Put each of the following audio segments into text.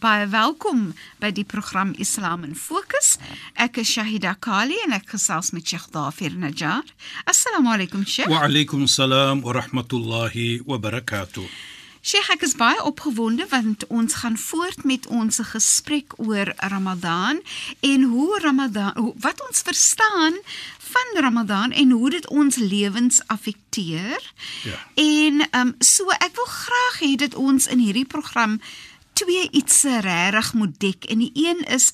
Baie welkom by die program Islam in Fokus. Ek is Shahida Kali en ek gesels met Sheikh Dafir Najjar. Assalamu alaykum Sheikh. Wa alaykum salaam wa rahmatullahi wa barakatuh. Sheikh, ek is baie opgewonde want ons gaan voort met ons gesprek oor Ramadan en hoe Ramadan wat ons verstaan van Ramadan en hoe dit ons lewens affekteer. Ja. En ehm um, so ek wil graag hê dat ons in hierdie program twee ietsse regtig moet dek. En die een is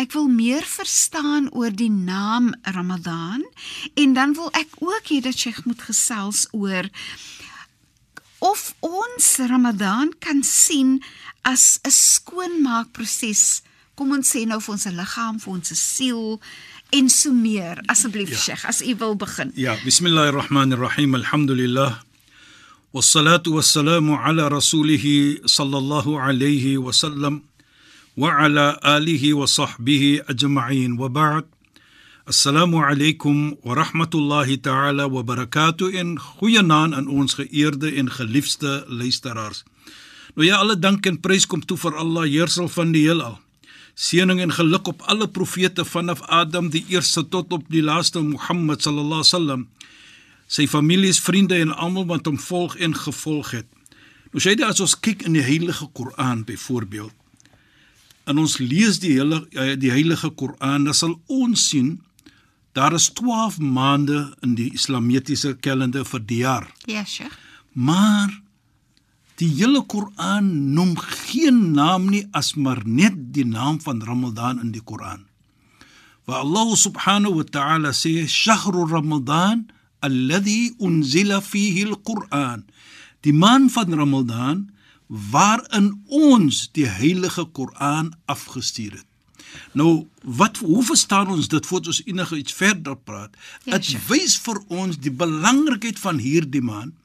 ek wil meer verstaan oor die naam Ramadan en dan wil ek ook hê dat jy moet gesels oor of ons Ramadan kan sien as 'n skoonmaakproses. Kom ons sê nou vir ons liggaam, vir ons siel en so meer. Asseblief ja. Sheikh, as u wil begin. Ja, bismillahirrahmanirrahim. Alhamdulillah. والصلاه والسلام على رسوله صلى الله عليه وسلم وعلى اله وصحبه اجمعين وبعد السلام عليكم ورحمه الله تعالى وبركاته en goeienaand aan ons geëerde en geliefde luisteraars. Nou ja, alle dank en prys kom toe vir Allah, heersel van die heelal. Seëning en geluk op alle profete vanaf Adam die eerste tot op die laaste Mohammed sallallahu alaihi wasallam sy families, vriende en almal wat hom volg en gevolg het. Nou sê dit as ons kyk in die Heilige Koran byvoorbeeld. En ons lees die hele eh, die Heilige Koran, dan sal ons sien daar is 12 maande in die Islamitiese kalender vir die jaar. Ja, Sheikh. Maar die hele Koran noem geen naam nie as maar net die naam van Ramadan in die Koran. Wa Allah subhanahu wa ta'ala sê shahru Ramadan alladhi unzila fihi al-Quran. Die maand van Ramadan waarin ons die heilige Koran afgestuur het. Nou, wat hoe verstaan ons dit voordat ons enige iets verder praat? Dit ja, wys vir ons die belangrikheid van hierdie maand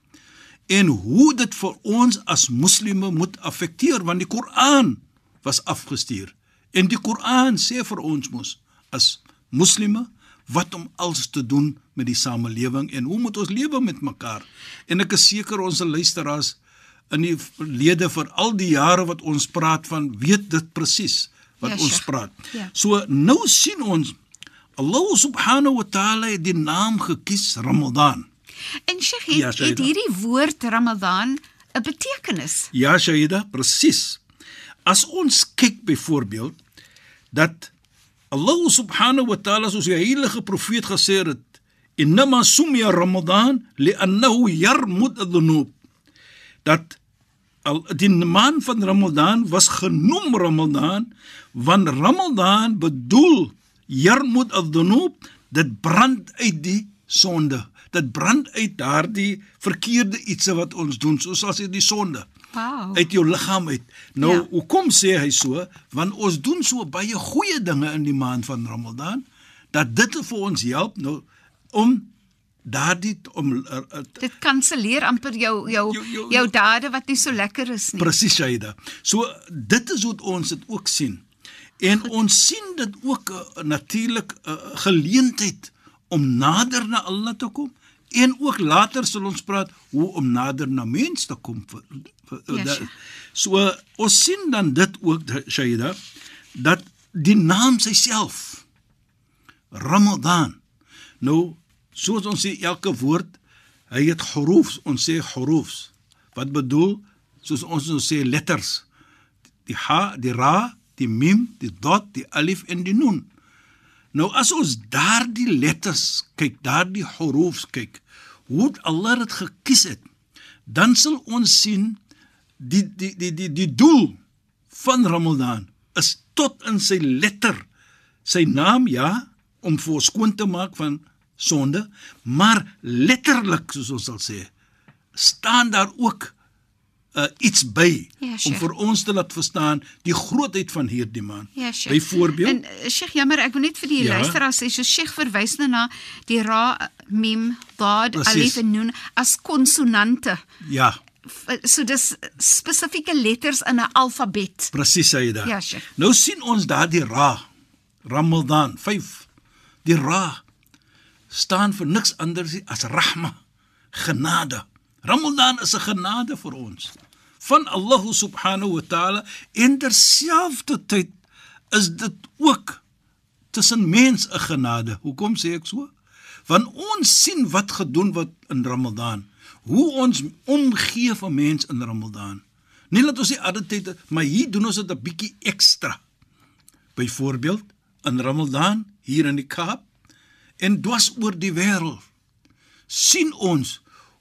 en hoe dit vir ons as moslimme moet affekteer want die Koran was afgestuur. En die Koran sê vir ons mos as moslimme wat om alles te doen met die samelewing en hoe moet ons lewe met mekaar? En ek is seker ons luisteraars in die lede vir al die jare wat ons praat van weet dit presies wat ja, ons praat. Ja. So nou sien ons Allah subhanahu wa ta'ala het die naam gekies Ramadan. En Sheikh het, ja, het hierdie woord Ramadan 'n betekenis. Ja, Shaida, presies. As ons kyk byvoorbeeld dat Allah subhanahu wa ta'ala soos die heilige profeet gesê het, "Inma sumya Ramadan li'annahu yarmud adh-dhunub." Dat al die maand van Ramadan was genoem Ramadan want Ramadan bedoel yarmud adh-dhunub, dit brand uit die sonde. Dit brand uit daardie verkeerde ietsie wat ons doen, soos as dit die sonde wow. uit jou liggaam uit. Nou, ja. hoekom sê hy so? Want ons doen so baie goeie dinge in die maand van Ramadan dat dit vir ons help nou om daardie om uh, uh, dit kanselleer amper jou jou jou, jou, jou dade wat nie so lekker is nie. Presies, Shaida. So dit is wat ons dit ook sien. En Goed. ons sien dit ook uh, natuurlik 'n uh, geleentheid om nader na Allah te kom en ook later sal ons praat hoe om nader na mens te kom vir, vir, ja, so ons sien dan dit ook Shaida dat die naam self Ramadan nou soos ons sê elke woord hy het huruf ons sê huruf wat bedoel? Soos ons ons sê letters. Die ha die ra die mim die dot die alif en die nun Nou as ons daardie letters kyk, daardie hurufs kyk, hoe Allah dit gekies het, dan sal ons sien die die die die die doel van Ramadan is tot in sy letter. Sy naam ja om vir ons skoon te maak van sonde, maar letterlik soos ons sal sê, staan daar ook uh, iets by Ja, om Sheikh. vir ons te laat verstaan die grootheid van hierdie man. Ja, Sheikh. Byvoorbeeld, En eh, Sheikh, jammer, ek wil net vir die Ja. luisteraars sê, so Sheikh verwys nou na die ra, mim, dad, Precies. alif en nun as konsonante. ja, So dis spesifieke letters in 'n alfabet. presies daar. Ja, Sheikh. Nou sien ons daar die ra, Ramadan 5. Die ra staan vir niks anders as rahma, genade. Ramadan is 'n genade vir ons van Allah subhanahu wa taala en terselfdertyd is dit ook tussen mens 'n genade. Hoekom sê ek so? Want ons sien wat gedoen word in Ramadan. Hoe ons omgee vir mens in Ramadan. Nie dat ons die ander tyd, maar hier doen ons dit 'n bietjie ekstra. Byvoorbeeld in Ramadan hier in die Kaap en dwars oor die wêreld sien ons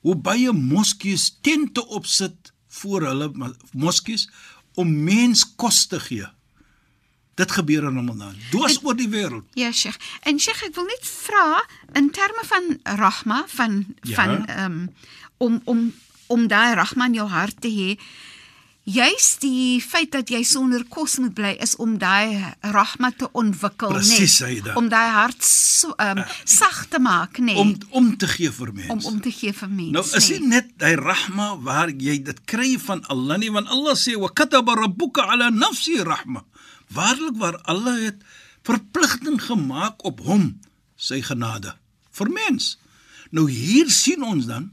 hoe baie moskees tente opsit voor hulle moskees om mens kos te gee. Dit gebeur in Ramadan. Dwars oor die wêreld. Ja, Sheikh. En Sheikh, ek wil net vra in terme van rahma van Ja. van ehm um, om om om daai rahma in jou hart te hê. Juist die feit dat jy sonder kos moet bly is om daai rahma te ontwikkel, Presies, nee, Saida. om daai hart so, um, sag te maak, nee, om om te gee vir mense. om om te gee vir mense. Nou is nee. dit net hy rahma waar jy dit kry van Allah nie want Allah sê wa kataba rabbuka ala nafsi rahma. Waarlik waar Allah het verpligting gemaak op hom sy genade vir mens. Nou hier sien ons dan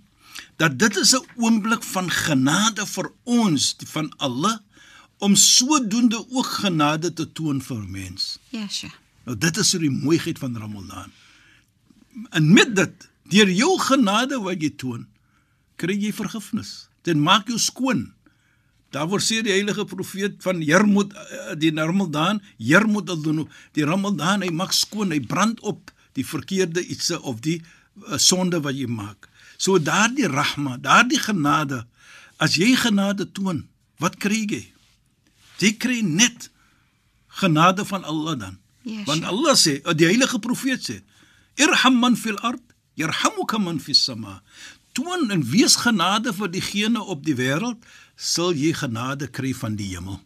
dat dit is 'n oomblik van genade vir ons van Allah om sodoende ook genade te toon vir mens. Ja, Sheikh. Nou dit is die mooiheid van Ramadan. En met dit, deur jou genade wat jy toon, kry jy vergifnis. Dit maak jou skoon. Daarvoor sê die heilige profeet van Jermut eh, die Ramadan, Jermut al-Dhunub, die Ramadan hy maak skoon, hy brand op die verkeerde ietsie of die uh, sonde wat jy maak. So daardie rahma, daardie genade, as jy genade toon, wat kry jy? Jy kry net genade van Allah dan. Ja, Want. Allah sê, eh, die heilige profeet sê, irham man fil ard, yarhamuka man fis sama. Toon en wees genade vir diegene op die wêreld, sal jy genade kry van die hemel.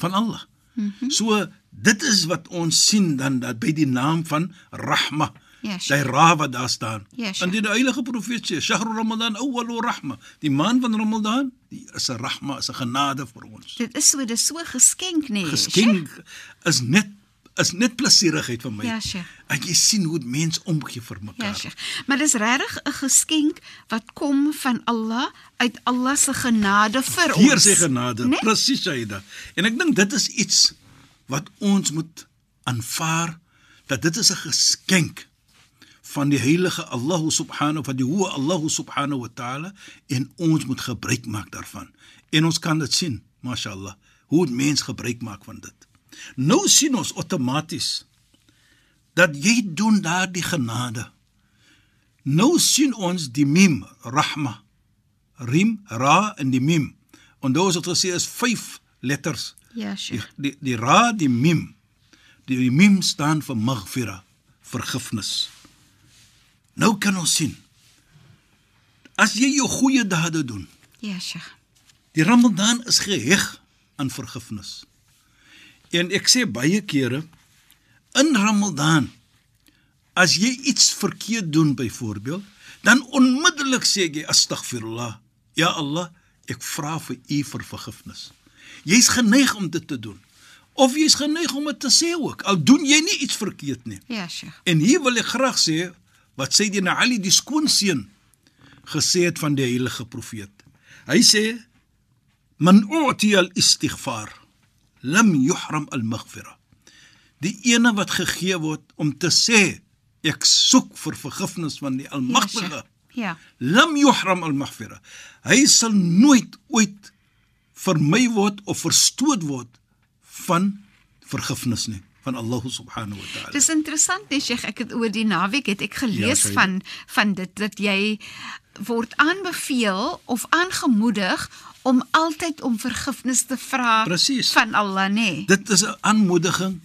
Van Allah. Mm. -hmm. So dit is wat ons sien dan dat by die naam van Rahma. Ja, Sy Sheikh. ra wat daar staan. Ja, en Sheikh. die heilige profeet sê, "Shahru Ramadan awwalu rahma." Die maand van Ramadan, die is 'n rahma, is 'n genade vir ons. Dit is so, dis so geskenk, nee. Geskenk is net is net plesierigheid vir my. Ja, Sheikh. En jy sien hoe mense omgee vir Ja, mekaar. Sheikh. Maar dis regtig 'n geskenk wat kom van Allah uit Allah se genade vir ons. Hier sy genade, Nee? presies Aida. En ek dink dit is iets wat ons moet aanvaar dat dit is 'n geskenk van die heilige Allah subhanahu van die hoë Allah subhanahu wa taala en ons moet gebruik maak daarvan. En ons kan dit sien, mashallah, hoe 'n mens gebruik maak van dit. Nou sien ons outomaties dat jy doen daardie genade. Nou sien ons die mim, rahma. Rim, ra en die mim. Onthou ons het gesê is 5 letters. Ja, Die Sheikh. die, die ra, die mim. Die, die mim staan vir maghfira, vergifnis. Nou kan ons sien. As jy jou goeie dade doen, Ja, Sheikh. die Ramadan is geheg aan vergifnis. En ek sê baie kere in Ramadan as jy iets verkeerd doen byvoorbeeld, dan onmiddellik sê jy astaghfirullah. Ja Allah, ek vra vir U vir vergifnis. Jy's geneig om dit te doen. Of jy's geneig om dit te sê ook al doen jy nie iets verkeerd nie. Ja, Sheikh. En hier wil ek graag sê wat Sayyidina Ali die skoonseun gesê het van die heilige profeet. Hy sê man u'tiya al-istighfar lam yuhram al-maghfira. Die ene wat gegee word om te sê ek soek vir vergifnis van die Almagtige. Ja. Lam yuhram al-maghfira. Hy sal nooit ooit vermy word of verstoot word van vergifnis nie. Van Allah subhanahu wa ta'ala. Dis interessant, nee Sheikh, ek het oor die naweek het ek gelees Ja, van van dit dat jy word aanbeveel of aangemoedig om altyd om vergifnis te vra van Allah, nê? Nee. Dit is 'n aanmoediging.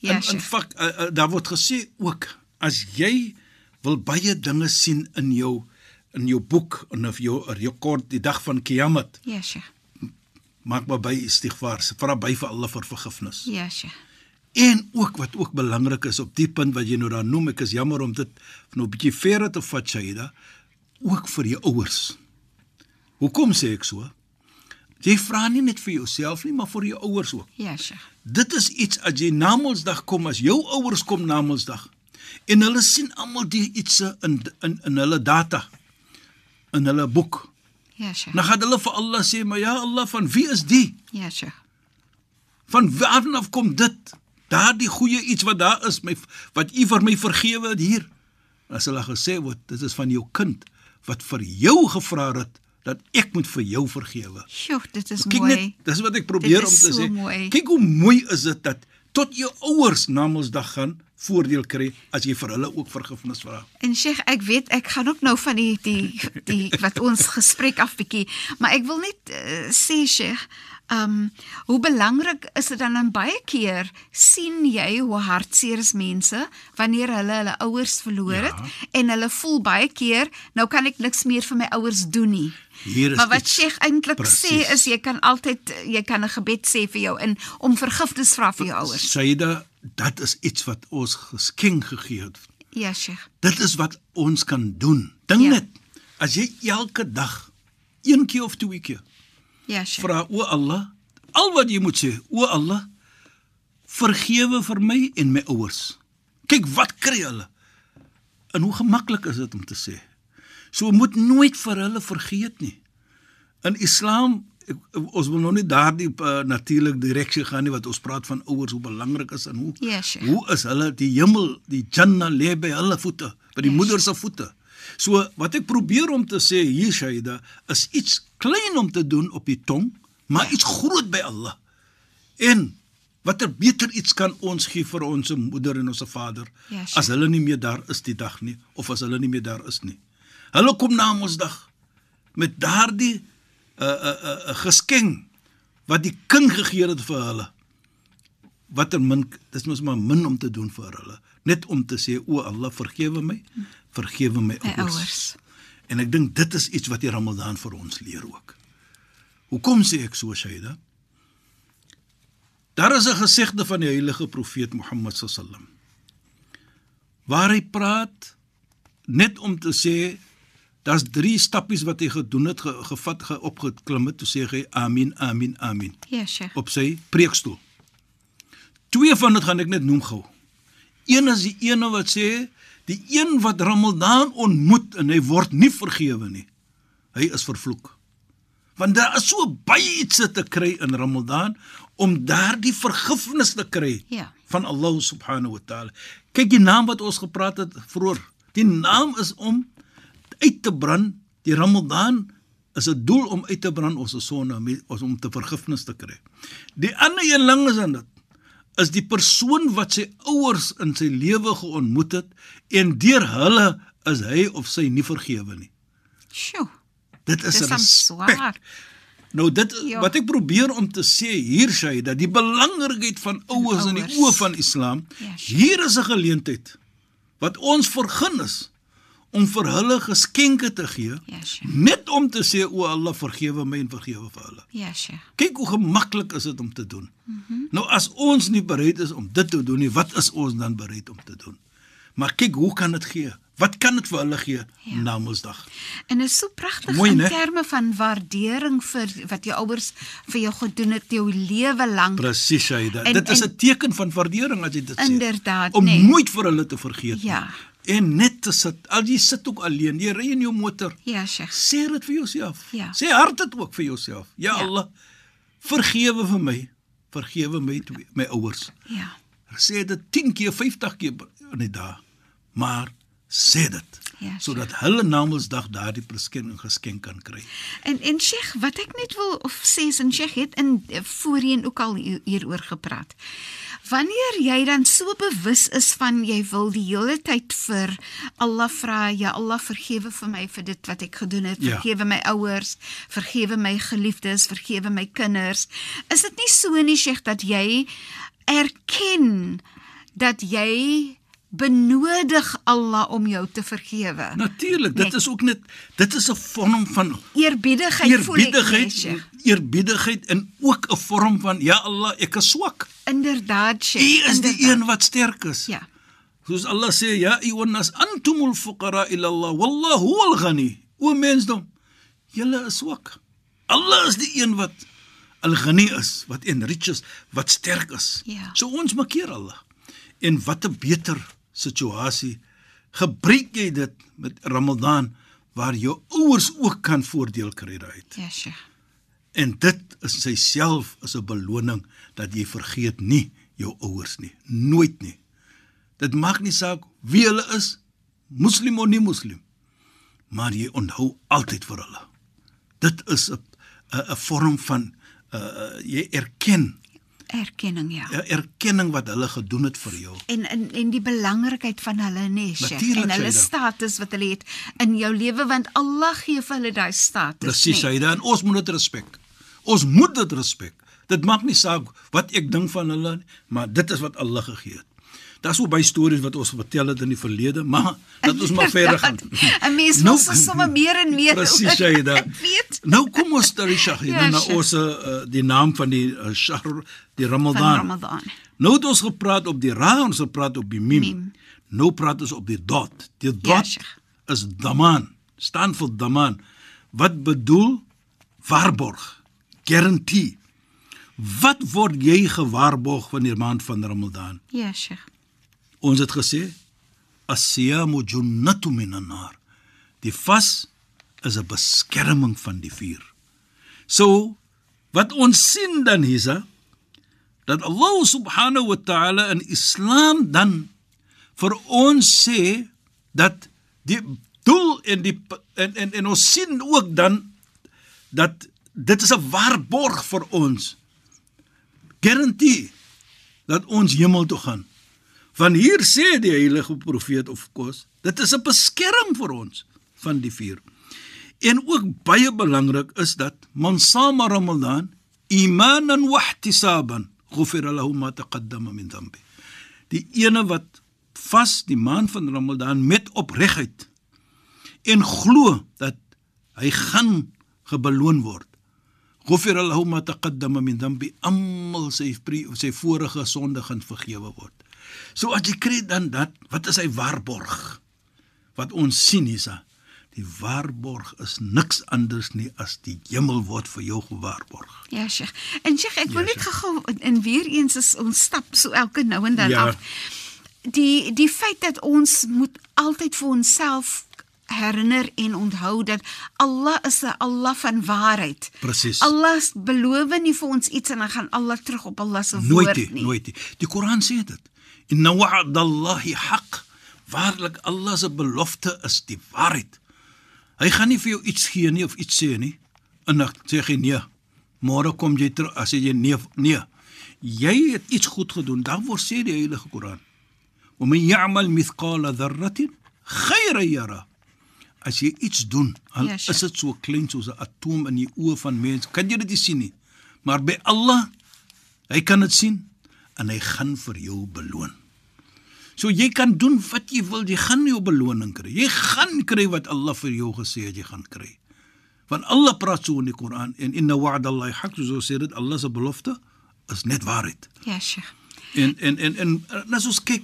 Ja, in in fak uh, uh, daar word gesê ook as jy wil baie dinge sien in jou in jou boek en of jou rekord die dag van Kiamat, Ja, Sheikh. maak maar by istighfar, vra by vir Allah vir vergifnis. Ja, Sheikh. En ook wat ook belangrik is op die punt wat jy nou daar noem, ek is jammer om dit nou 'n bietjie verder te vat Shaida, ook vir jou ouers. Hoekom sê ek so? Jy vra nie net vir jouself nie, maar vir jou ouers ook. Ja, Sheikh. Dit is iets as jy na Mondsdag kom, as jou ouers kom na Mondsdag en hulle sien almal die ietsie in in in hulle data in hulle boek. Ja, Sheikh. Dan gaan hulle vir Allah sê, "Maar ja Allah, van wie is die? Ja, Sheikh. Van waaraf kom dit? Daardie goeie iets wat daar is, my wat U vir my vergewe het hier." As hulle gesê word, dit is van jou kind wat vir jou gevra het dat ek moet vir jou vergewe. Sjoe, dit is Kyk mooi. net, dis wat ek probeer om te so sê. mooi. Kyk hoe mooi is dit dat tot jou ouers na Mondsdag gaan voordeel kry as jy vir hulle ook vergifnis vra. En Sheikh, ek weet ek gaan ook nou van die die die wat ons gesprek af bietjie, maar ek wil net uh, sê Sheikh, ehm um, hoe belangrik is dit dan in baie keer sien jy hoe hartseer is mense wanneer hulle hulle ouers verloor Ja. het en hulle voel baie keer nou kan ek niks meer vir my ouers doen nie. Maar wat Sheikh eintlik sê is jy kan altyd jy kan 'n gebed sê vir jou in om vergifnis vra vir jou ouers. Saida, dat is iets wat ons geskenk gegee het. Ja, Sheikh. Dit is wat ons kan doen. Dink Ja. net, as jy elke dag een keer of twee keer Ja, Sheikh. vra o Allah, al wat jy moet sê, o Allah, vergewe vir my en my ouers. Kyk wat kry hulle. En hoe gemaklik is dit om te sê. So moet nooit vir hulle vergeet nie. In Islam ek, ons wil nou nie daardie uh, natuurlik direksie gaan nie wat ons praat van ouers hoe belangrik is en hoe Ja, Sheikh. hoe is hulle die hemel die Jannah lê by hulle voete by die Ja, moeder se voete so wat ek probeer om te sê hier Shaida is iets klein om te doen op die tong maar iets groot by Allah en watter beter iets kan ons gee vir ons moeder en ons vader Ja, as hulle nie meer daar is die dag nie of as hulle nie meer daar is nie hulle kom na ons dag met daardie 'n uh, 'n uh, 'n uh, geskenk wat die kind gegee het vir hulle. Watter min dis mos maar min om te doen vir hulle. Net om te sê o Allah vergewe my, vergewe my ouers. ouers. En ek dink dit is iets wat die Ramadan vir ons leer ook. Hoekom sê ek so Shaida? Daar is 'n gesegde van die heilige profeet Mohammed sallam. Waar hy praat net om te sê daar's drie stappies wat hy gedoen het, ge, gevat, ge, opgeklim het, toe sê hy amin, amin, amin Ja, Sheikh. op sy preekstoel. Twee van dit gaan ek net noem gou. Een is die ene wat sê die een wat Ramadan ontmoet en hy word nie vergewe nie. Hy is vervloek. Want daar is so baie iets te kry in Ramadan om daardie vergifnis te kry Ja. van Allah subhanahu wa taala. Kyk die naam wat ons gepraat het vroeër. Die naam is om uit te brand. Die Ramadan is 'n doel om uit te brand ons sonde, ons om te vergifnis te kry. Die ander een lang is aan dit is die persoon wat sy ouers in sy lewe geontmoet het en deur hulle is hy of sy nie vergewe nie. Sjoe. Dit is respek. swaar. Nou dit Ja. wat ek probeer om te sê hier sê dat die belangrikheid van ouers in die oë van Islam. Ja. Hier is 'n geleentheid wat ons vergun is om vir hulle geskenke te gee. Ja, Sheikh. Net om te sê o Allah vergewe my en vergewe vir hulle. Ja, Sheikh. Kyk hoe gemaklik is dit om te doen. Mm. -hmm. Nou as ons nie bereid is om dit te doen nie, wat is ons dan bereid om te doen? Maar kyk hoe kan dit gee? Wat kan dit vir hulle gee Ja. na Mondsdag? En dit is so pragtig in né? terme van waardering vir wat jou ouers vir jou gedoen het jou lewe lank. Presies, Shaida. En- Dit is 'n teken van waardering as jy dit sê. Inderdaad, Om nee. nooit vir hulle te vergeet Ja. nie. En net te sit. Al jy sit ook alleen, jy ry in jou motor. Ja, Sheikh. Sê dit vir jouself. Ja. Sê hard dit ook vir jouself. Ja, Ja. Allah, vergewe vir my. Vergewe my twee, my ouers. Ja. Sê dit 10 keer, 50 keer in die dag. Maar sê dit Ja, sodat hulle na Mondsdag daardie preskenk geskenk kan kry. En en Sheikh, wat ek net wil of sê is en Sheikh het in eh, voorheen ook al hier- hieroor gepraat. Wanneer jy dan so bewus is van jy wil die hele tyd vir Allah vra, ja Allah vergewe vir my vir dit wat ek gedoen het, Ja. vergewe my ouers, vergewe my geliefdes, vergewe my kinders. Is dit nie so nie Sheikh dat jy erken dat jy benodig Allah om jou te vergewe? Natuurlik, dit Nee. is ook net dit is 'n vorm van Eerbiedigheid ek eerbiedigheid, eerbiedigheid en ook 'n vorm van ja Allah, ek is swak. Inderdaad, Sheikh. U is die inderdaad. een wat sterk is. Ja. Soos Allah sê, ja ayyuhannas antumul fuqara ila Allah wallahu huwal ghani. O mensdom, julle is swak. Allah is die een wat al-ghani is, wat enrich is, wat sterk is. Ja. So ons maak keer Allah. En wat 'n beter situasie gebruik jy dit met Ramadan waar jou ouers ook kan voordeel kry daaruit. Ja, Sheikh. En dit is self is 'n beloning dat jy vergeet nie jou ouers nie, nooit nie. Dit maak nie saak wie hulle is, moslim of nie moslim, maar jy onthou altyd vir hulle. Dit is 'n 'n 'n vorm van uh jy erken, Erkenning, ja. 'n erkenning wat hulle gedoen het vir jou. en en en die belangrikheid van hulle nee Sheikh en hulle status wat hulle het in jou lewe want Allah gee vir hulle daai status Presies, nee. Saida, en ons moet dit respek. Ons moet dit respek. Dit maak nie saak wat ek dink van hulle nie, maar dit is wat Allah gegee het. Daar's so baie stories wat ons vertel het in die verlede, maar dat ons maar verder gaan. 'n mens wil so sommer meer en meer Presies, Saida. Ek weet. Nou kom ons daar Shahida Ja, na Sheikh. ons uh, die naam van die uh, Shahr, die Ramadan. Ramadan. Nou het ons gepraat op die ra, ons het gepraat op die mim. Mim. Nou praat ons op die dot. Die Ja, dot Sheikh. is daman, staan vir daman. Wat bedoel waarborg, guarantee. Wat word jy gewaarborg die maand van Ramadan? Ja, Sheikh. Ons het gesê as-siyamu junnatu minan nar. Die vas is 'n beskerming van die vuur. So wat ons sien dan hiersa dat Allah subhanahu wa ta'ala in Islam dan vir ons sê dat die doel en die en en, en ons sien ook dan dat dit is 'n waarborg vir ons. Garantie dat ons hemel toe gaan. Want hier sê die heilige profeet of kos, dit is 'n beskerming vir ons van die vuur. En ook baie belangrik is dat man sama Ramadan imanan wa ihtisaban ghufira lahu ma taqaddama min dhanbi. Die ene wat vas die maand van Ramadan met opregtheid en glo dat hy gaan gebeloon word. Ghufira lahu ma taqaddama min dhanbi, almal sy pre- sy vorige sonde gaan vergewe word. So as jy kry dan dat, wat is hy waarborg? Wat ons sien hiersa, die waarborg is niks anders nie as die hemel word vir jou gewaarborg. Ja, Sheikh. En Sheikh, ek wil Ja, net gou en weer eens is ons stap so elke nou en dan Ja. af. Die die feit dat ons moet altyd vir onsself herinner en onthou dat Allah is 'n Allah van waarheid. Presies. Allah beloof nie vir ons iets en dan gaan Allah terug op Allah se Nooit woord nie, nie. nooit nie. Die Koran sê dit. Inna wa'dallahi haq. Waarlik Allah se belofte is die waarheid. Hy gaan nie vir jou iets gee nie of iets sê nie. En dan sê jy nee. Môre kom jy terug as jy nee nee. Jy het iets goed gedoen. Dan word sê die heilige Koran. Wa man ya'mal mithqala dharratin khayran yara. As jy iets doen, al Ja, Sheikh. is dit so klein soos 'n atoom in die oë van mens, kan jy dit nie sien nie. Maar by Allah, hy kan dit sien en hy gaan vir jou beloon. So jy kan doen wat jy wil, jy gaan 'n beloning kry. Jy gaan kry wat Allah vir jou gesê het jy gaan kry. Want Allah praat so in die Koran en inna wa'dallahi haq, so sê dit Allah se belofte is net waarheid. Ja, Sheikh. En en en en as ons kyk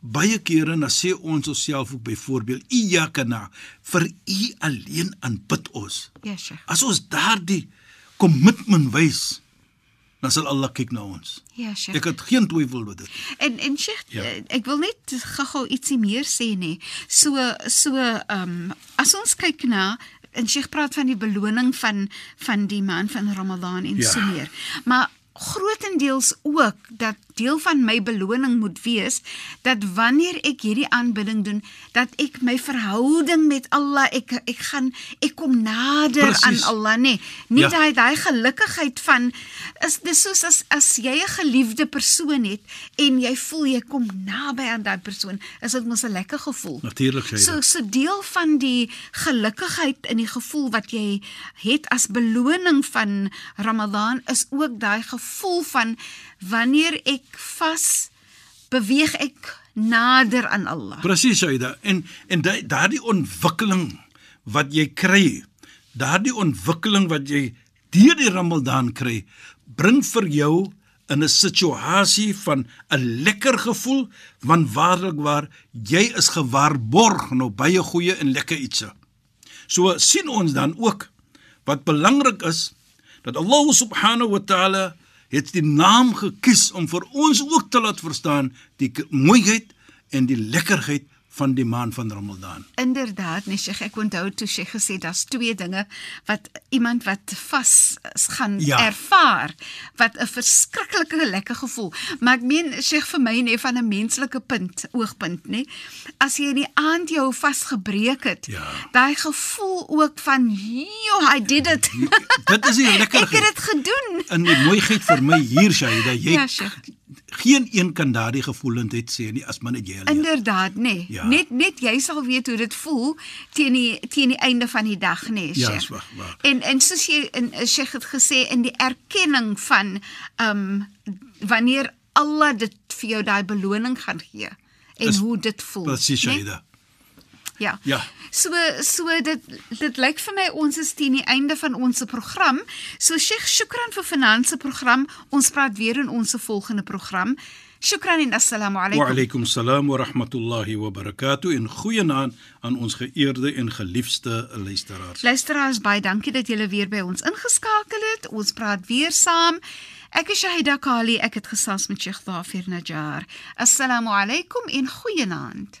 baie kere dan sê ons osself ook byvoorbeeld iyyaka na vir u alleen aanbid ons. Ja, Sheikh. As ons daardie kommitment wys, dan sal Allah kyk na ons. Ja, Sheikh. Ek het geen twyfel oor dit. En en Sheikh, ja. ek wil net gou-gou ietsie meer sê nê. So so ehm um, as ons kyk na en Sheikh praat van die beloning van van die maand van Ramadan en Ja. so meer. Maar grootendeels ook dat deel van my beloning moet wees dat wanneer ek hierdie aanbidding doen dat ek my verhouding met Allah ek ek gaan ek kom nader Precies. aan Allah nê nee, nie Ja. daai daai gelukkigheid van is dis soos as as jy 'n geliefde persoon het en jy voel jy kom naby aan daai persoon is dit mos 'n lekker gevoel Natuurlik sê So jy. so deel van die gelukkigheid in die gevoel wat jy het as beloning van Ramadan is ook daai gevoel van wanneer ek vas beweeg ek nader aan Allah. Presies Shaida. En en da- daardie ontwikkeling wat jy kry, daardie ontwikkeling wat jy deur die Ramadan kry, bring vir jou in 'n situasie van 'n lekker gevoel, want waarlik waar jy is gewaarborg nou baie goeie en lekker ietsie. So sien ons dan ook wat belangrik is dat Allah subhanahu wa taala het die naam gekies om vir ons ook te laat verstaan die mooiheid en die lekkerheid van die maand van Ramadan. Inderdaad, nee Sheikh, ek onthou toe Sheikh gesê daar's twee dinge wat iemand wat vas gaan Ja. ervaar wat 'n verskriklike lekker gevoel. Maar ek meen Sheikh vir my nee van 'n menslike punt, oogpunt nê. As jy in die aand jou vasgebreek het, Ja. daai gevoel ook van, "Jo, I did it." Dit is die ek het dit gedoen. In die mooiheid vir my hier Shaida, jy Ja, Sheikh. Geen een kan daardie gevoelendheid sê nie as maar net jy alleen. Inderdaad, nê. Nee. Ja. Net net jy sal weet hoe dit voel teen die teen die einde van die dag, nê, nee, Ja, Sheikh. is waar, waar. En en soos jy in eh, Sheikh het gesê in die erkenning van ehm um, wanneer Allah dit vir jou daai beloning gaan gee en Is- hoe dit voel. Presies nê? Shaida. Ja. Ja. So so dit dit lyk vir my ons is teen die einde van ons program. So Sheikh, shukran vir finansie program. Ons praat weer in ons volgende program. Shukran en assalamu Wa alaykum. alaykum salaam wa rahmatullahi wa barakatuh en goeienaand aan ons geëerde en geliefde luisteraars. Luisteraars, baie dankie dat julle weer by ons ingeskakel het. Ons praat weer saam. Ek is Shahida Kali. Ek het gesels met Sheikh Dhafir Najjar. Assalamu alaykum en goeienaand.